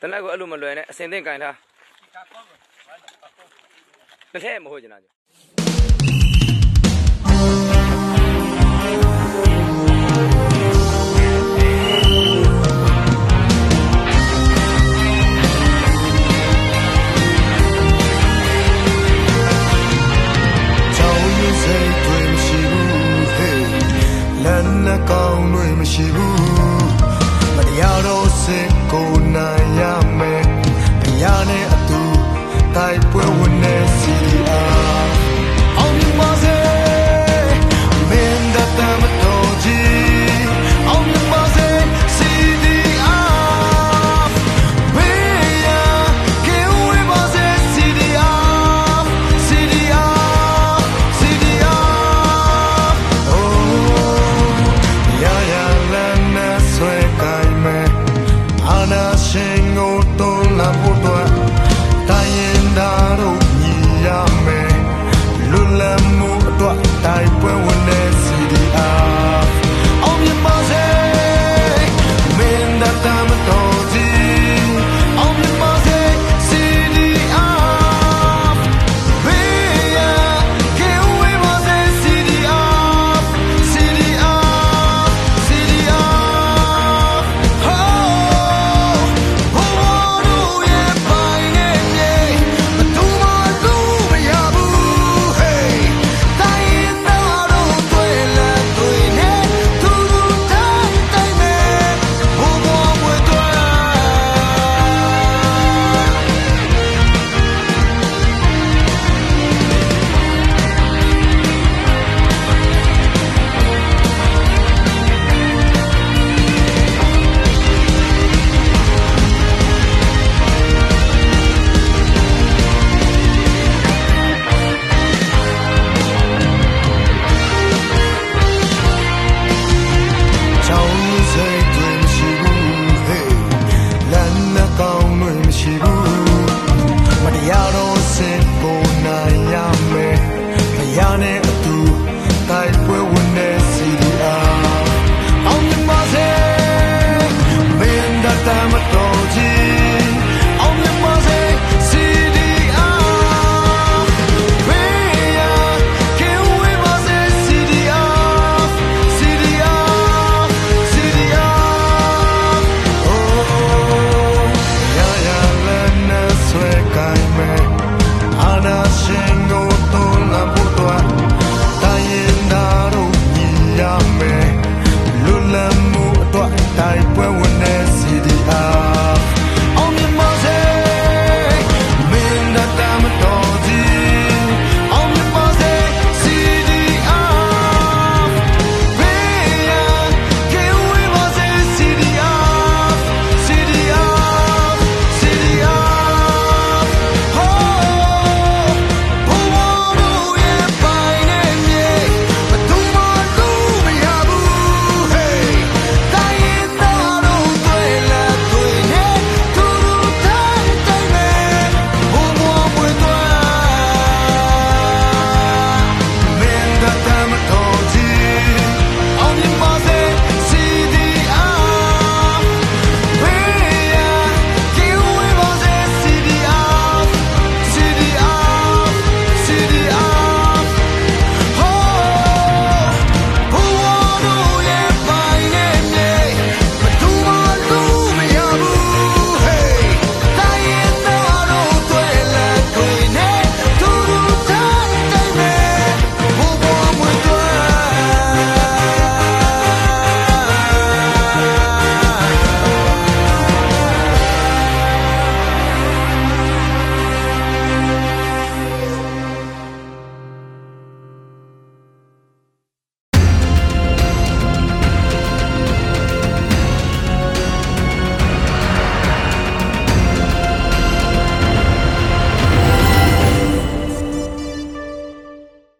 တနက်ကိုအဲ့လိုမလွယ်နဲ့အစင်သင့်ကင်ထားတစ်ထည့်မဟုတ်ကျင်တာကြ